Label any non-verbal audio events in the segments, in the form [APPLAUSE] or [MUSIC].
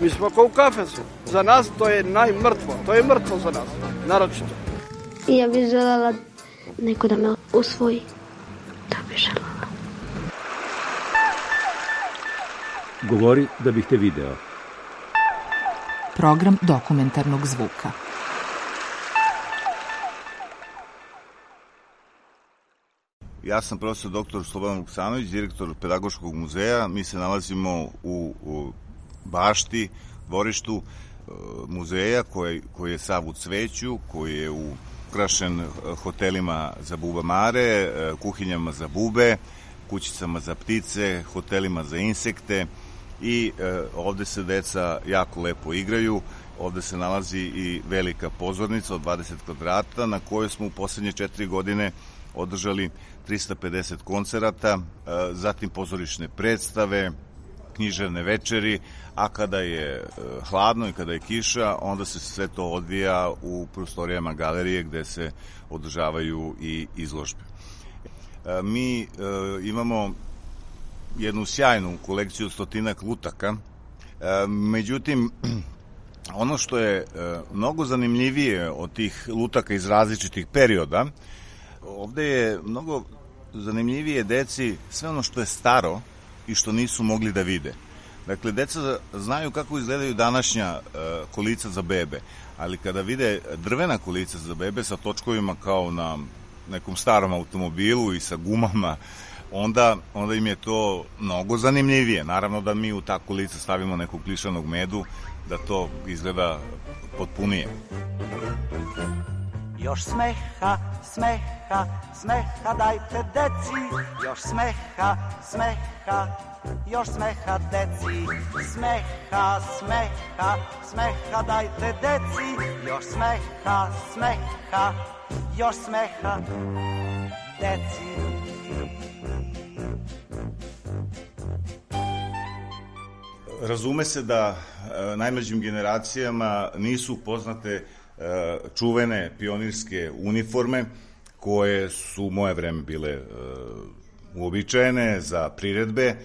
Mi smo kao u kafesu. Za nas to je najmrtvo. To je mrtvo za nas, naročito. I ja bih želela neko da me usvoji. To bih želela. Govori da bih te video. Program dokumentarnog zvuka. Ja sam profesor dr. Slobodan Vuksanović, direktor Pedagoškog muzeja. Mi se nalazimo u, u bašti, dvorištu e, muzeja koji, koji je sav u cveću, koji je ukrašen e, hotelima za bubamare, e, kuhinjama za bube, kućicama za ptice, hotelima za insekte i ovde se deca jako lepo igraju. Ovde se nalazi i velika pozornica od 20 kvadrata na kojoj smo u poslednje četiri godine održali 350 koncerata, zatim pozorišne predstave, književne večeri, a kada je hladno i kada je kiša, onda se sve to odvija u prostorijama galerije gde se održavaju i izložbe. Mi imamo jednu sjajnu kolekciju stotinak lutaka, međutim, [CLEARS THROAT] ono što je mnogo zanimljivije od tih lutaka iz različitih perioda, ovde je mnogo zanimljivije deci sve ono što je staro i što nisu mogli da vide. Dakle, deca znaju kako izgledaju današnja kolica za bebe, ali kada vide drvena kolica za bebe sa točkovima kao na nekom starom automobilu i sa gumama, onda, onda im je to mnogo zanimljivije. Naravno da mi u ta kolica stavimo nekog klišanog medu, da to izgleda potpunije. Još smeha, smeha, smeha dajte deci, još smeha, smeha, još smeha deci, smeha, smeha, smeha dajte deci, još smeha, smeha, još smeha deci. Razume se da e, najmlađim generacijama nisu poznate e, čuvene pionirske uniforme koje su u moje vreme bile e, uobičajene za priredbe, e,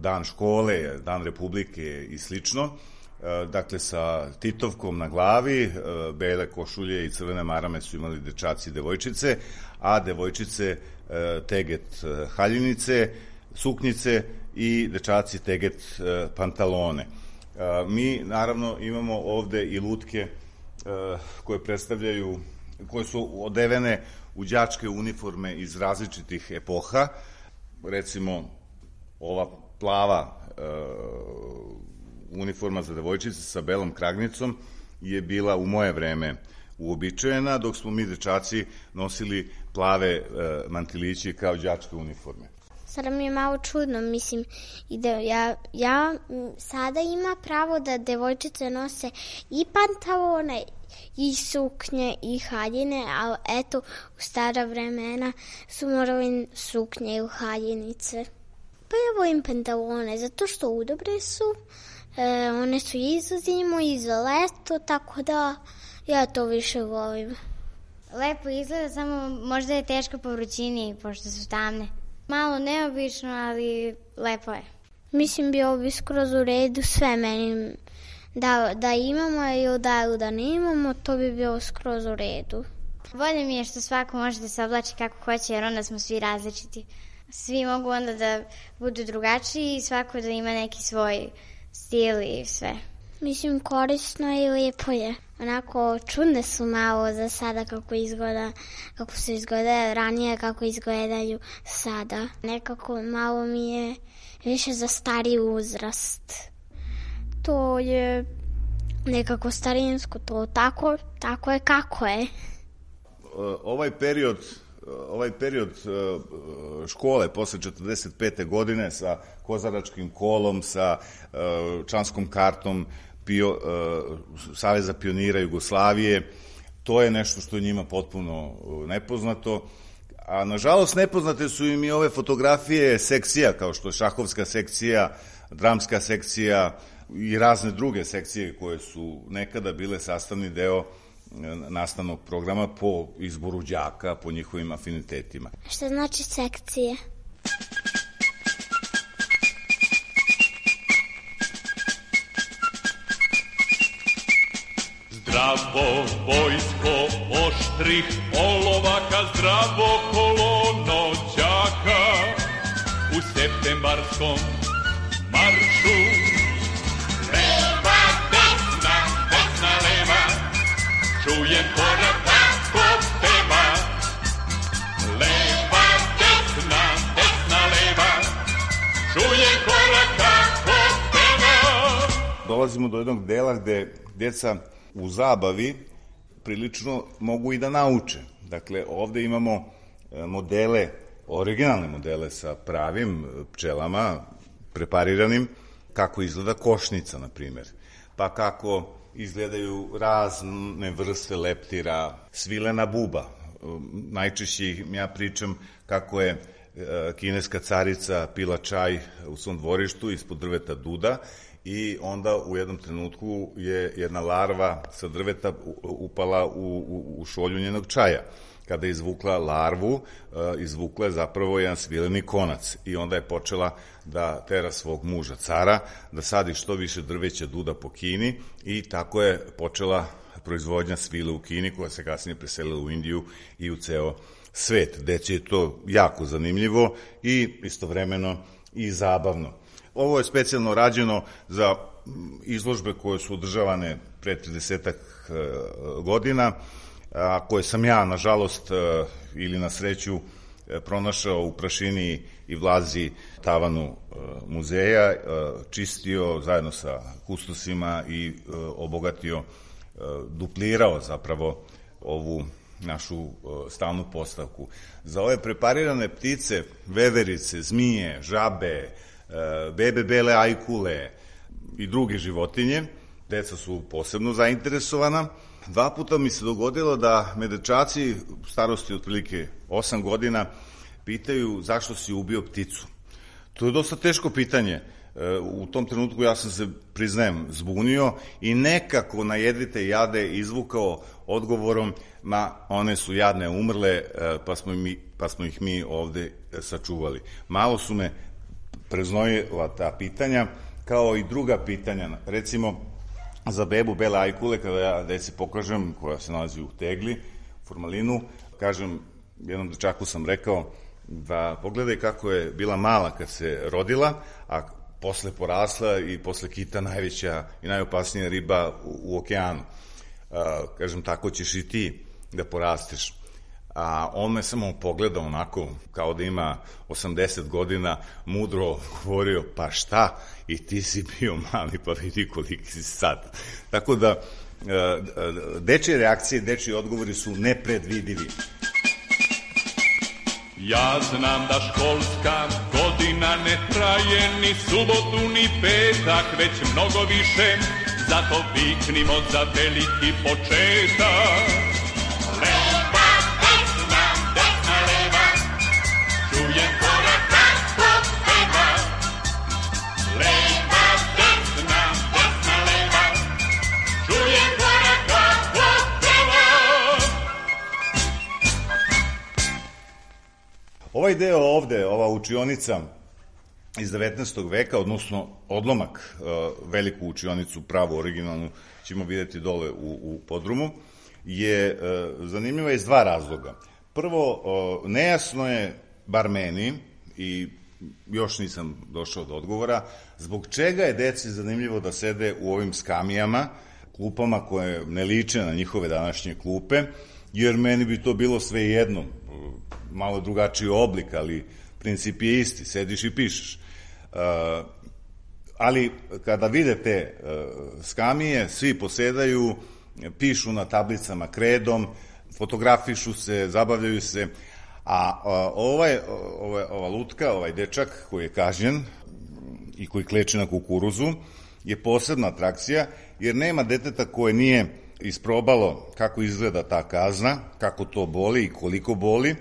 dan škole, dan republike i slično. E, dakle, sa titovkom na glavi, e, bele košulje i crvene marame su imali dečaci i devojčice, a devojčice e, teget e, haljinice, suknjice i dečaci teget e, pantalone. E, mi naravno imamo ovde i lutke e, koje predstavljaju koje su odevene u đačke uniforme iz različitih epoha. Recimo ova plava uniforma za devojčice sa belom kragnicom je bila u moje vreme uobičajena, dok smo mi dečaci nosili plave mantilići kao đačke uniforme sada mi je malo čudno, mislim, i da ja, ja sada ima pravo da devojčice nose i pantalone i suknje i haljine, ali eto, u stara vremena su morali suknje i haljinice. Pa ja volim pantalone, zato što udobre su, e, one su i za zimu i za leto, tako da ja to više volim. Lepo izgleda, samo možda je teško po vrućini, pošto su tamne. Malo neobično, ali lepo je. Mislim, bio bi skroz u redu sve meni. Da, da imamo ili da, da ne imamo, to bi bilo skroz u redu. Bolje mi je što svako može da se oblači kako hoće, jer onda smo svi različiti. Svi mogu onda da budu drugačiji i svako da ima neki svoj stil i sve. Mislim, korisno i lijepo je. Onako, čudne su malo za sada kako izgleda, kako su izgledaju ranije, kako izgledaju sada. Nekako malo mi je više za stari uzrast. To je nekako starinsko, to tako, tako je kako je. Ovaj period ovaj period škole posle 45. godine sa kozaračkim kolom, sa čanskom kartom, pio, uh, Saveza pionira Jugoslavije. To je nešto što je njima potpuno uh, nepoznato. A nažalost nepoznate su im i ove fotografije sekcija, kao što je šahovska sekcija, dramska sekcija i razne druge sekcije koje su nekada bile sastavni deo nastavnog programa po izboru đaka, po njihovim afinitetima. Šta znači sekcije? Zdravo vojsko oštrih olovaka, zdravo kolono đaka u septembarskom maršu. Leva, desna, desna, leva, čujem korak kako peva. Leva, desna, desna, leva, čujem korak kako peva. Dolazimo do jednog dela gde deca u zabavi prilično mogu i da nauče. Dakle, ovde imamo e, modele, originalne modele sa pravim e, pčelama, prepariranim, kako izgleda košnica, na primjer. Pa kako izgledaju razne vrste leptira, svilena buba. E, najčešće ja pričam kako je kineska carica pila čaj u svom dvorištu ispod drveta duda i onda u jednom trenutku je jedna larva sa drveta upala u, u, u šolju njenog čaja. Kada je izvukla larvu, e, izvukla je zapravo jedan svileni konac i onda je počela da tera svog muža cara, da sadi što više drveća duda po Kini i tako je počela proizvodnja svile u Kini koja se kasnije preselila u Indiju i u ceo svet. Deci je to jako zanimljivo i istovremeno i zabavno. Ovo je specijalno rađeno za izložbe koje su održavane pre 30 e, godina, a koje sam ja, nažalost, e, ili na sreću, e, pronašao u prašini i vlazi tavanu muzeja, čistio zajedno sa kustosima i obogatio, duplirao zapravo ovu našu stalnu postavku. Za ove preparirane ptice, veverice, zmije, žabe, bebe bele ajkule i druge životinje. Deca su posebno zainteresovana. Dva puta mi se dogodilo da me dečaci starosti otprilike 8 godina pitaju zašto si ubio pticu. To je dosta teško pitanje. E, u tom trenutku ja sam se, priznajem, zbunio i nekako na jedrite jade izvukao odgovorom ma one su jadne umrle e, pa smo, mi, pa smo ih mi ovde sačuvali. Malo su me preznojila ta pitanja, kao i druga pitanja. Recimo, za bebu Bele Ajkule, kada ja deci pokažem, koja se nalazi u tegli, formalinu, kažem, jednom dečaku sam rekao da pogledaj kako je bila mala kad se rodila, a posle porasla i posle kita najveća i najopasnija riba u, u okeanu. A, kažem, tako ćeš i ti da porasteš a on me samo pogledao onako kao da ima 80 godina, mudro govorio, pa šta, i ti si bio mali, pa vidi koliki si sad. Tako da, e, dečje reakcije, dečji odgovori su nepredvidivi. Ja znam da školska godina ne traje ni subotu ni petak, već mnogo više, zato viknimo za veliki početak. Ovaj deo ovde, ova učionica iz 19. veka, odnosno odlomak, e, veliku učionicu, pravu, originalnu, ćemo videti dole u, u podrumu, je e, zanimljiva iz dva razloga. Prvo, nejasno je, bar meni, i još nisam došao do odgovora, zbog čega je deci zanimljivo da sede u ovim skamijama, klupama koje ne liče na njihove današnje klupe, jer meni bi to bilo sve jedno, malo drugačiji oblik, ali princip je isti, sediš i pišeš. Uh, ali kada vidite uh, skamije, svi posedaju, pišu na tablicama kredom, fotografišu se, zabavljaju se, a ovaj, ovaj, ova lutka, ovaj dečak koji je kažnjen i koji kleče na kukuruzu, je posebna atrakcija, jer nema deteta koje nije isprobalo kako izgleda ta kazna, kako to boli i koliko boli,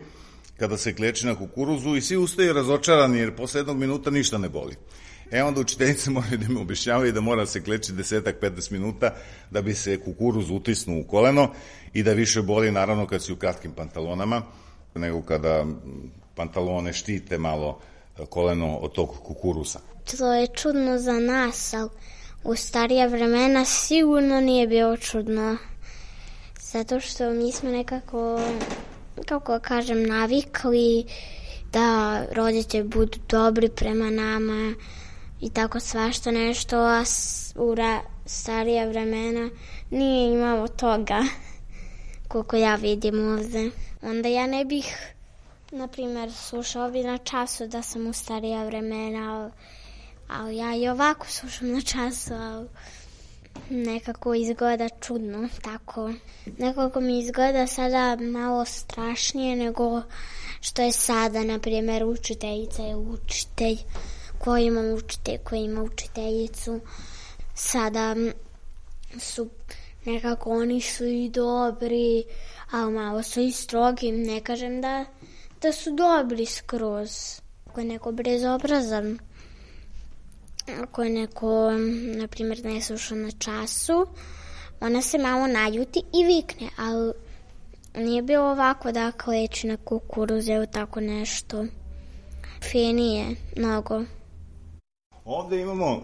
kada se kleči na kukuruzu i svi ustaju razočarani jer posle jednog minuta ništa ne boli. E onda učiteljice moraju da mi objašnjavaju da mora se kleči desetak, 15 minuta da bi se kukuruz utisnuo u koleno i da više boli naravno kad si u kratkim pantalonama nego kada pantalone štite malo koleno od tog kukuruza. To je čudno za nas, ali u starija vremena sigurno nije bilo čudno. Zato što mi smo nekako, kako kažem, navikli da roditelji budu dobri prema nama i tako svašta nešto, a u starija vremena nije imalo toga [LAUGHS] koliko ja vidim ovde. Onda ja ne bih, na primer, slušao bi na času da sam u starija vremena, ali, ali ja i ovako slušam na času, ali nekako izgleda čudno, tako. Nekako mi izgleda sada malo strašnije nego što je sada, na primjer, učiteljica je učitelj, koji ima učitelj, koji ima učiteljicu. Sada su nekako oni su i dobri, ali malo su i strogi. Ne kažem da, da su dobri skroz. Ako je neko brezobrazan, ako je neko, na primjer, ne sluša na času, ona se malo naljuti i vikne, ali nije bilo ovako da kleči na kukuruze ili tako nešto. Finije, mnogo. Ovde imamo uh,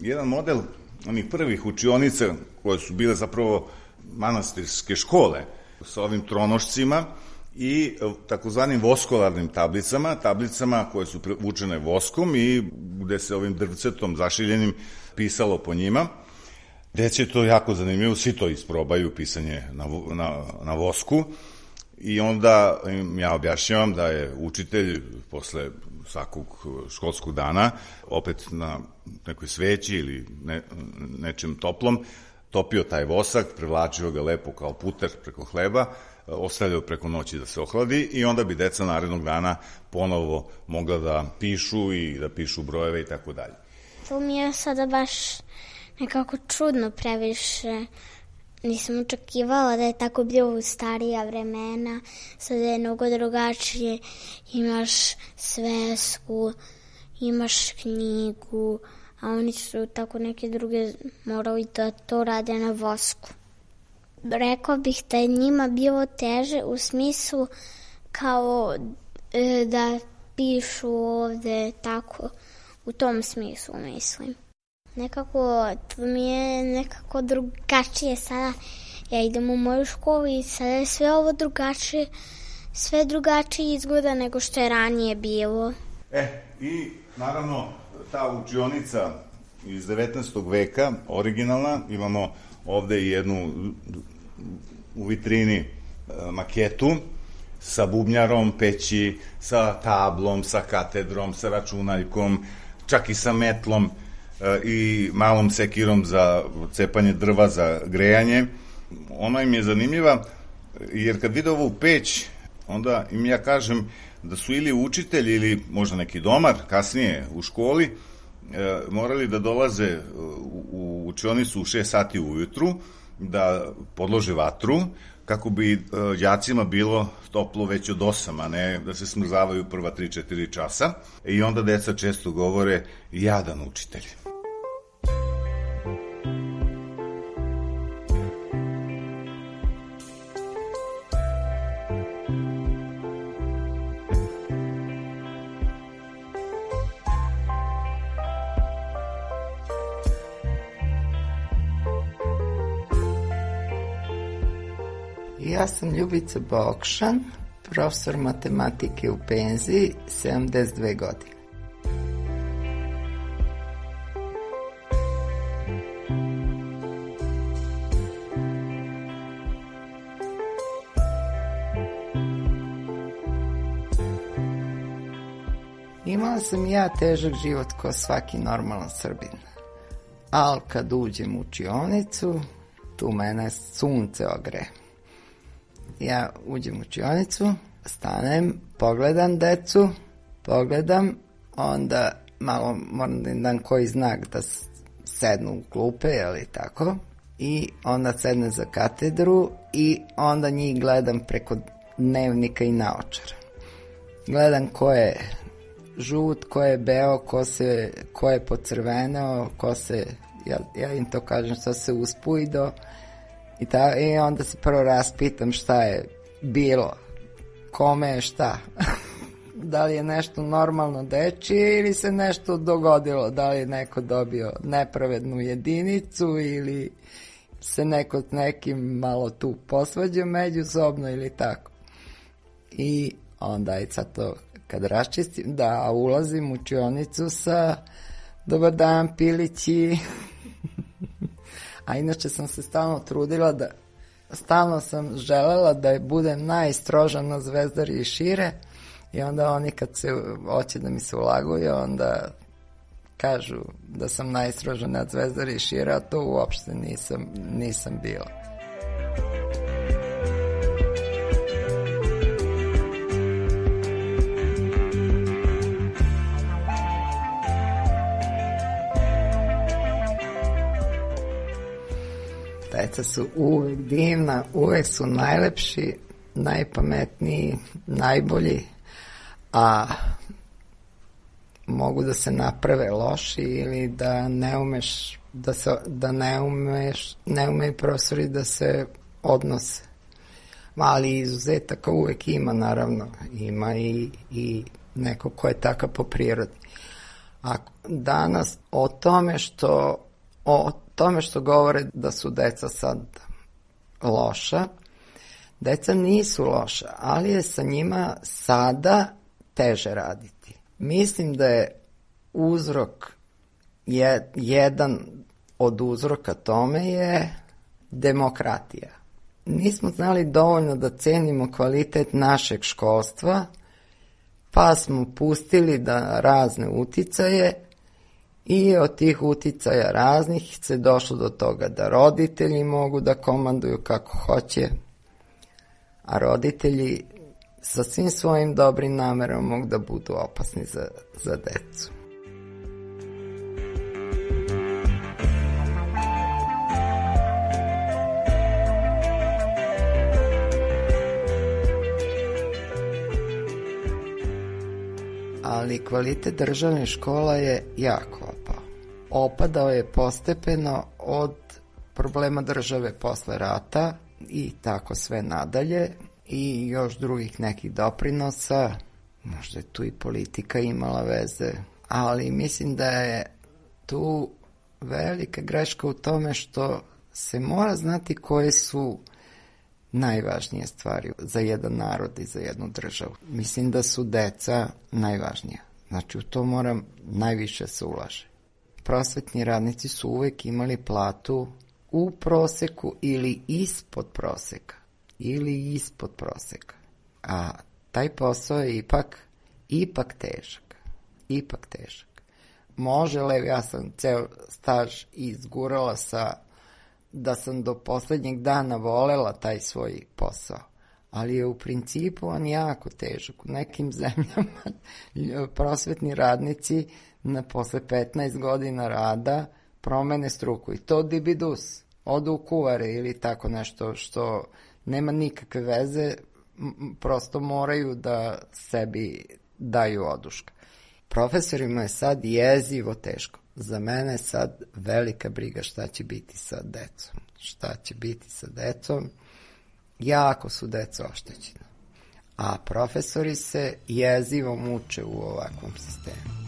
jedan model onih prvih učionica koje su bile zapravo manastirske škole sa ovim tronošcima i takozvanim voskolarnim tablicama, tablicama koje su vučene voskom i gde se ovim drvcetom zašiljenim pisalo po njima. Deci je to jako zanimljivo, svi to isprobaju, pisanje na, na, na vosku. I onda im ja objašnjavam da je učitelj posle svakog školskog dana opet na nekoj sveći ili ne, nečem toplom topio taj vosak, prevlačio ga lepo kao puter preko hleba, ostavljao preko noći da se ohladi i onda bi deca narednog dana ponovo mogla da pišu i da pišu brojeve i tako dalje. To mi je sada baš nekako čudno previše. Nisam očekivala da je tako bilo u starija vremena, sada je mnogo drugačije. Imaš svesku, imaš knjigu, a oni su tako neke druge morali da to rade na vosku. Rekao bih da je njima bilo teže u smislu kao e, da pišu ovde tako, u tom smislu mislim. Nekako, to mi je nekako drugačije sada. Ja idem u moju školu i sada je sve ovo drugačije, sve drugačije izgleda nego što je ranije bilo. E, i naravno ta učionica iz 19. veka, originalna, imamo ovde i jednu u vitrini e, maketu sa bubnjarom peći, sa tablom, sa katedrom, sa računaljkom, čak i sa metlom e, i malom sekirom za cepanje drva za grejanje. Ona im je zanimljiva jer kad vide ovu peć, onda im ja kažem da su ili učitelj ili možda neki domar kasnije u školi morali da dolaze u, u učionicu u 6 sati ujutru, da podlože vatru, kako bi e, đacima bilo toplo već od 8, a ne da se smrzavaju prva 3-4 časa. I onda deca često govore, jadan učitelj. Ja sam Ljubica Bokšan, profesor matematike u penziji, 72 godine. Imala sam ja težak život kao svaki normalan Srbin. Al kad uđem u učionicu, tu mene sunce ogre. Ja uđem u učionicu, stanem, pogledam decu, pogledam, onda malo moram da im dam koji znak da sednu u klupe, li tako, i onda sedne za katedru i onda njih gledam preko dnevnika i naočara. Gledam ko je žut, ko je beo, ko, se, ko je pocrveneo, ko se, ja, ja im to kažem, što se uspujdo i, ta, i onda se prvo raspitam šta je bilo, kome je šta. [LAUGHS] da li je nešto normalno dečije ili se nešto dogodilo, da li je neko dobio nepravednu jedinicu ili se neko s nekim malo tu posvađa međusobno ili tako. I onda je sad to kad raščistim, da ulazim u učionicu sa dobar dan pilići, [LAUGHS] a inače sam se stalno trudila da stalno sam želela da budem najstroža na zvezdari i šire i onda oni kad se hoće da mi se ulaguju, onda kažu da sam najstroža na zvezdari i šire, a to uopšte nisam, nisam bila. Deca su uvek divna, uvek su najlepši, najpametniji, najbolji, a mogu da se naprave loši ili da ne umeš da, se, da ne umeš ne umeju profesori da se odnose. Ali izuzetaka uvek ima naravno. Ima i, i neko ko je takav po prirodi. A danas o tome što o tome što govore da su deca sad loša, deca nisu loša, ali je sa njima sada teže raditi. Mislim da je uzrok, je, jedan od uzroka tome je demokratija. Nismo znali dovoljno da cenimo kvalitet našeg školstva, pa smo pustili da razne uticaje I od tih uticaja raznih se došlo do toga da roditelji mogu da komanduju kako hoće, a roditelji sa svim svojim dobrim namerom mogu da budu opasni za, za decu. ali kvalitet državne škola je jako. Opadao je postepeno od problema države posle rata i tako sve nadalje i još drugih nekih doprinosa, možda je tu i politika imala veze, ali mislim da je tu velika greška u tome što se mora znati koje su najvažnije stvari za jedan narod i za jednu državu. Mislim da su deca najvažnija. Znači u to moram najviše se ulaže. Prosvetni radnici su uvek imali platu u proseku ili ispod proseka. Ili ispod proseka. A taj posao je ipak, ipak težak. Ipak težak. Može li, ja sam ceo staž izgurala sa da sam do poslednjeg dana volela taj svoj posao, ali je u principu on jako težak. U nekim [LAUGHS] zemljama prosvetni radnici na posle 15 godina rada promene struku i to dibidus, odu u kuvare ili tako nešto što nema nikakve veze, prosto moraju da sebi daju oduška. Profesorima je sad jezivo teško za mene je sad velika briga šta će biti sa decom. Šta će biti sa decom? Jako su deca oštećena. A profesori se jezivo muče u ovakvom sistemu.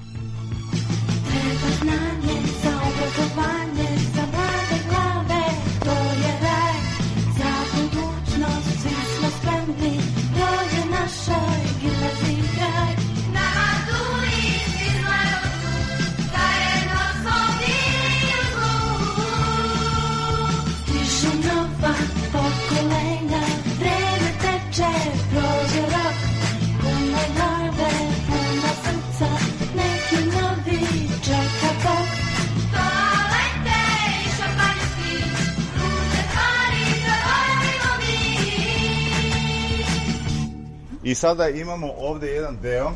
I sada imamo ovde jedan deo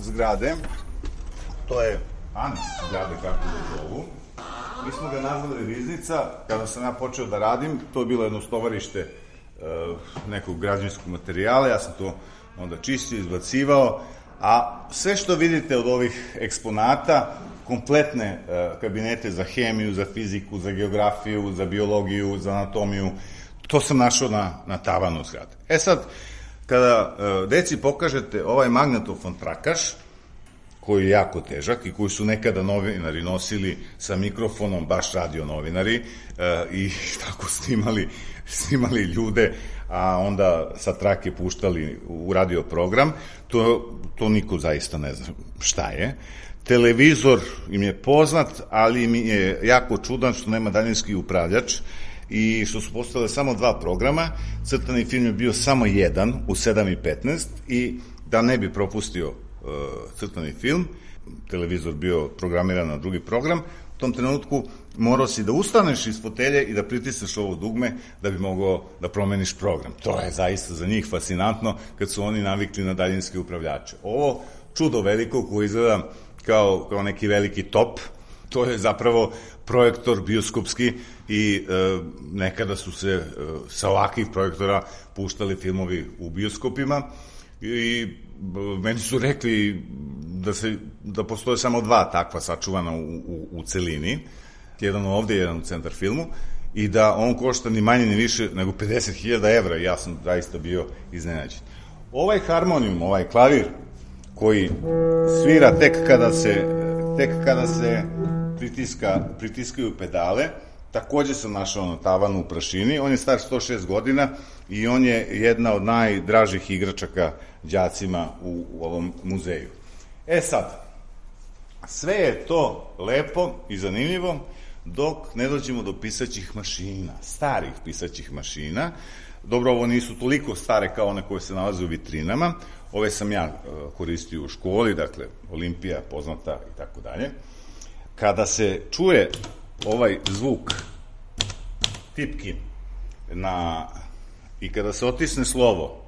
zgrade, to je aneks zgrade, kako da zovu, Mi smo ga nazvali Riznica. Kada sam ja počeo da radim, to je bilo jedno stovarište e, nekog građanskog materijala. Ja sam to onda čistio, izbacivao. A sve što vidite od ovih eksponata, kompletne e, kabinete za hemiju, za fiziku, za geografiju, za biologiju, za anatomiju, to sam našao na, na tavanu zgrade. E sad, kada e, deci pokažete ovaj magnetofon trakaš, koji je jako težak i koji su nekada novinari nosili sa mikrofonom, baš radio novinari, e, i [LAUGHS] tako snimali, snimali ljude, a onda sa trake puštali u radio program, to, to niko zaista ne zna šta je. Televizor im je poznat, ali mi je jako čudan što nema daljinski upravljač, i što su postale samo dva programa, crtani film je bio samo jedan u 7.15 i da ne bi propustio uh, crtani film, televizor bio programiran na drugi program, u tom trenutku morao si da ustaneš iz fotelje i da pritisneš ovo dugme da bi mogao da promeniš program. To je zaista za njih fascinantno kad su oni navikli na daljinske upravljače. Ovo čudo veliko koje izgleda kao, kao neki veliki top, to je zapravo projektor bioskopski i e, nekada su se e, sa ovakvih projektora puštali filmovi u bioskopima i meni su rekli da se da postoje samo dva takva sačuvana u, u, u celini, jedan ovde, jedan u centar filmu, i da on košta ni manje ni više nego 50.000 evra, ja sam zaista bio iznenađen. Ovaj harmonijum, ovaj klavir, koji svira tek kada se, tek kada se pritiska, pritiskaju pedale, takođe sam našao na tavanu u prašini, on je star 106 godina i on je jedna od najdražih igračaka đacima u, u ovom muzeju. E sad, sve je to lepo i zanimljivo dok ne dođemo do pisaćih mašina, starih pisaćih mašina. Dobro, ovo nisu toliko stare kao one koje se nalaze u vitrinama. Ove sam ja e, koristio u školi, dakle, Olimpija poznata i tako dalje. Kada se čuje ovaj zvuk tipki na, i kada se otisne slovo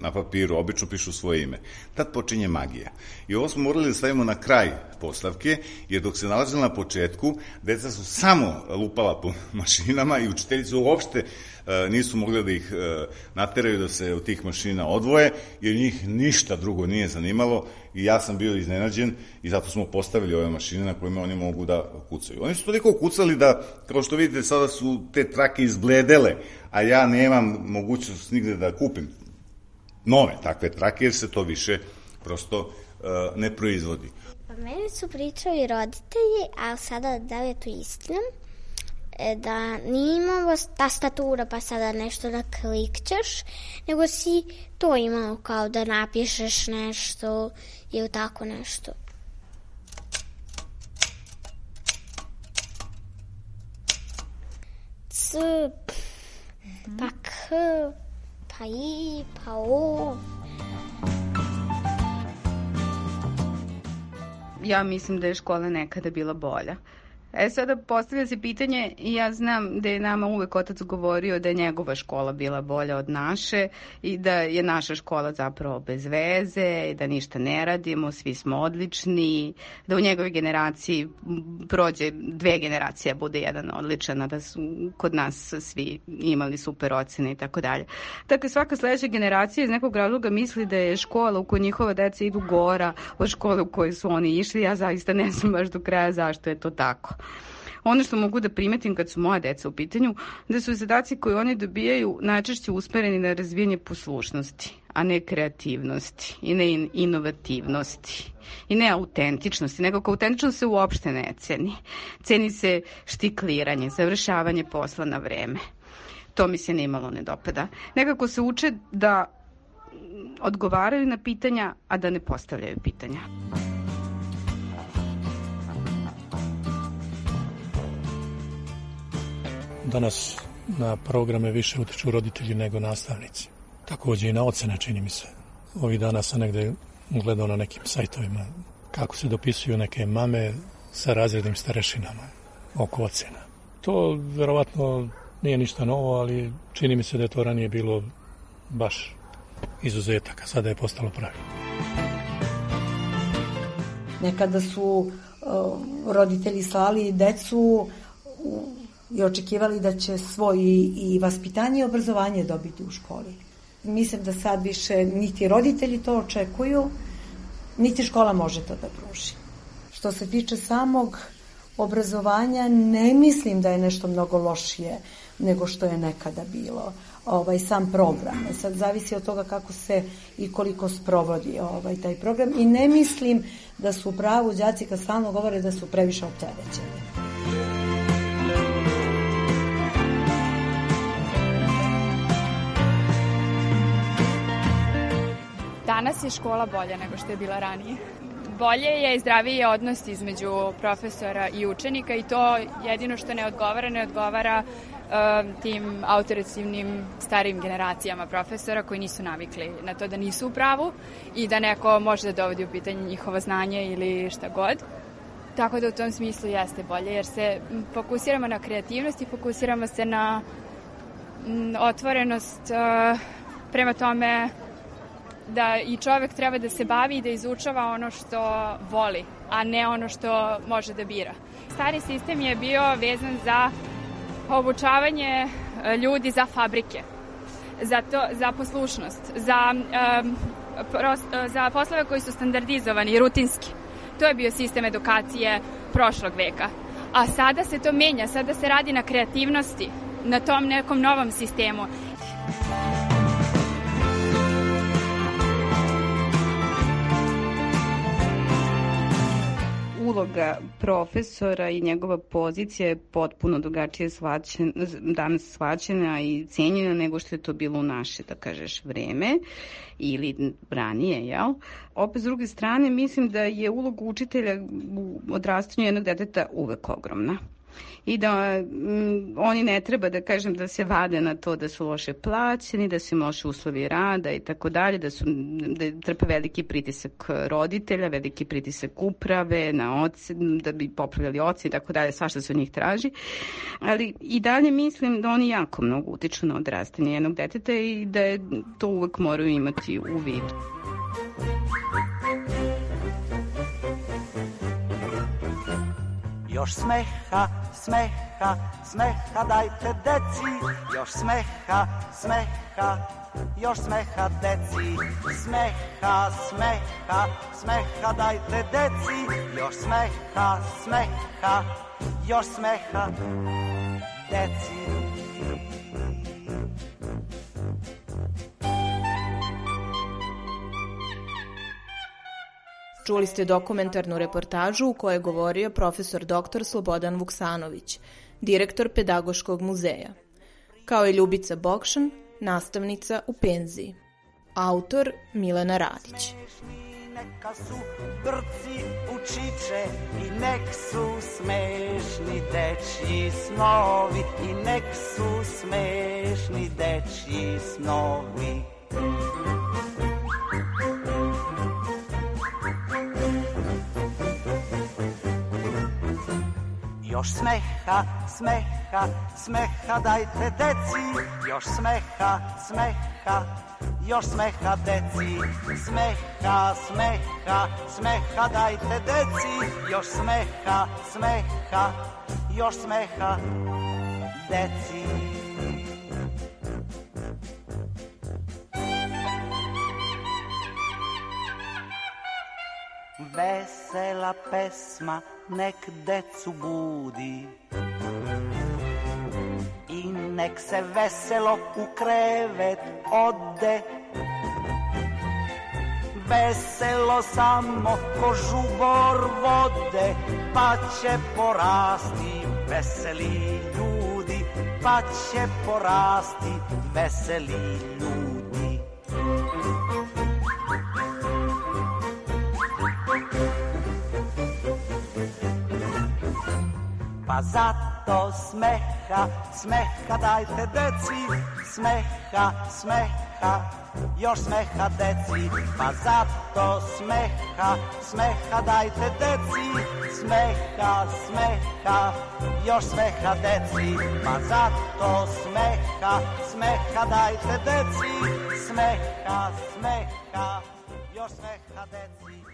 na papiru, obično pišu svoje ime. Tad počinje magija. I ovo smo morali da stavimo na kraj postavke, jer dok se nalazila na početku, deca su samo lupala po [LAUGHS] mašinama i učiteljice uopšte e, nisu mogli da ih e, nateraju da se od tih mašina odvoje, jer njih ništa drugo nije zanimalo i ja sam bio iznenađen i zato smo postavili ove mašine na kojima oni mogu da kucaju. Oni su toliko kucali da, kao što vidite, sada su te trake izbledele, a ja nemam mogućnost nigde da kupim nove takve trake, jer se to više prosto uh, ne proizvodi. Pa meni su pričali roditelji, ali sada da li je to istina, e, da nije imalo tastatura pa sada nešto da klikćeš, nego si to imao kao da napišeš nešto ili tako nešto. C, pa k, o. Ja mislim da je škola nekada bila bolja. E sada postavlja se pitanje, ja znam da je nama uvek otac govorio da je njegova škola bila bolja od naše i da je naša škola zapravo bez veze i da ništa ne radimo, svi smo odlični, da u njegovoj generaciji prođe dve generacije, bude jedan odličan, a da su kod nas svi imali super ocene i tako dalje. Dakle, svaka sledeća generacija iz nekog razloga misli da je škola u kojoj njihova deca idu gora od škole u kojoj su oni išli. Ja zaista ne znam baš do kraja zašto je to tako. Ono što mogu da primetim kad su moja deca u pitanju, da su zadaci koje oni dobijaju najčešće usmereni na razvijanje poslušnosti, a ne kreativnosti i ne inovativnosti i ne autentičnosti, nego kao autentičnost se uopšte ne ceni. Ceni se štikliranje, završavanje posla na vreme. To mi se nimalo ne dopada. Nekako se uče da odgovaraju na pitanja, a da ne postavljaju pitanja. Danas na programe više utiču roditelji nego nastavnici. Takođe i na ocene, čini mi se. Ovih dana sam negde gledao na nekim sajtovima kako se dopisuju neke mame sa razrednim starešinama oko ocena. To verovatno nije ništa novo, ali čini mi se da je to ranije bilo baš izuzetak, a sada je postalo pravilo. Nekada su uh, roditelji slali decu i očekivali da će svoj i, i vaspitanje i obrazovanje dobiti u školi. Mislim da sad više niti roditelji to očekuju, niti škola može to da pruži. Što se tiče samog obrazovanja, ne mislim da je nešto mnogo lošije nego što je nekada bilo ovaj sam program. E sad zavisi od toga kako se i koliko sprovodi ovaj taj program i ne mislim da su u pravu đaci kad stalno govore da su previše opterećeni. Danas je škola bolja nego što je bila ranije. Bolje je i zdraviji je odnos između profesora i učenika i to jedino što ne odgovara, ne odgovara uh, tim autoritativnim starim generacijama profesora koji nisu navikli na to da nisu u pravu i da neko može da dovodi u pitanje njihovo znanje ili šta god. Tako da u tom smislu jeste bolje jer se fokusiramo na kreativnost i fokusiramo se na otvorenost uh, prema tome da i čovek treba da se bavi i da izučava ono što voli, a ne ono što može da bira. Stari sistem je bio vezan za obučavanje e, ljudi za fabrike, za, to, za poslušnost, za, um, pros, e, za poslove koji su standardizovani i rutinski. To je bio sistem edukacije prošlog veka. A sada se to menja, sada se radi na kreativnosti, na tom nekom novom sistemu. Uloga profesora i njegova pozicija je potpuno drugačije shvaćena, danas shvaćena i cijenjena nego što je to bilo u naše, da kažeš, vreme ili ranije, jel? Opet, s druge strane, mislim da je uloga učitelja u odrastanju jednog deteta uvek ogromna i da m, oni ne treba da kažem da se vade na to da su loše plaćeni, da im loše uslovi rada i tako dalje, da su da trpe veliki pritisak roditelja, veliki pritisak uprave na ocen, da bi popravljali ocen i tako dalje, svašta se od njih traži. Ali i dalje mislim da oni jako mnogo utiču na odrastanje jednog deteta i da je to uvek moraju imati u vidu. Još smeha, smeha, smeha dajte deci Još smeha, smeha, još smeha deci Smeha, smeha, smeha dajte deci Još smeha, smeha, još smeha deci Čuli ste dokumentarnu reportažu u kojoj je govorio profesor dr. Slobodan Vuksanović, direktor Pedagoškog muzeja, kao i Ljubica Bokšan, nastavnica u penziji. Autor Milena Radić. Neka su brci učiče i nek su smešni dečji snovi i nek su smešni dečji snovi. Još smeha, smeha, smeha dajte deci. Još smeha, smeha, još smeha deci. Smeha, smeha, smeha dajte deci. Još smeha, smeha, još smeha deci Vesela pesma nek decu budi. I nek se veselo u krevet ode. Veselo samo ko žubor vode Pa će porasti veseli ljudi Pa će porasti veseli ljudi Pa zato smeha, smeha dajte deci, smeha, smeha, još smeha deci. Pa zato smeha, smeha dajte deci, smeha, smeha, još smeha deci. Pa zato smeha, smeha dajte deci, smeha, smeha, još smeha deci.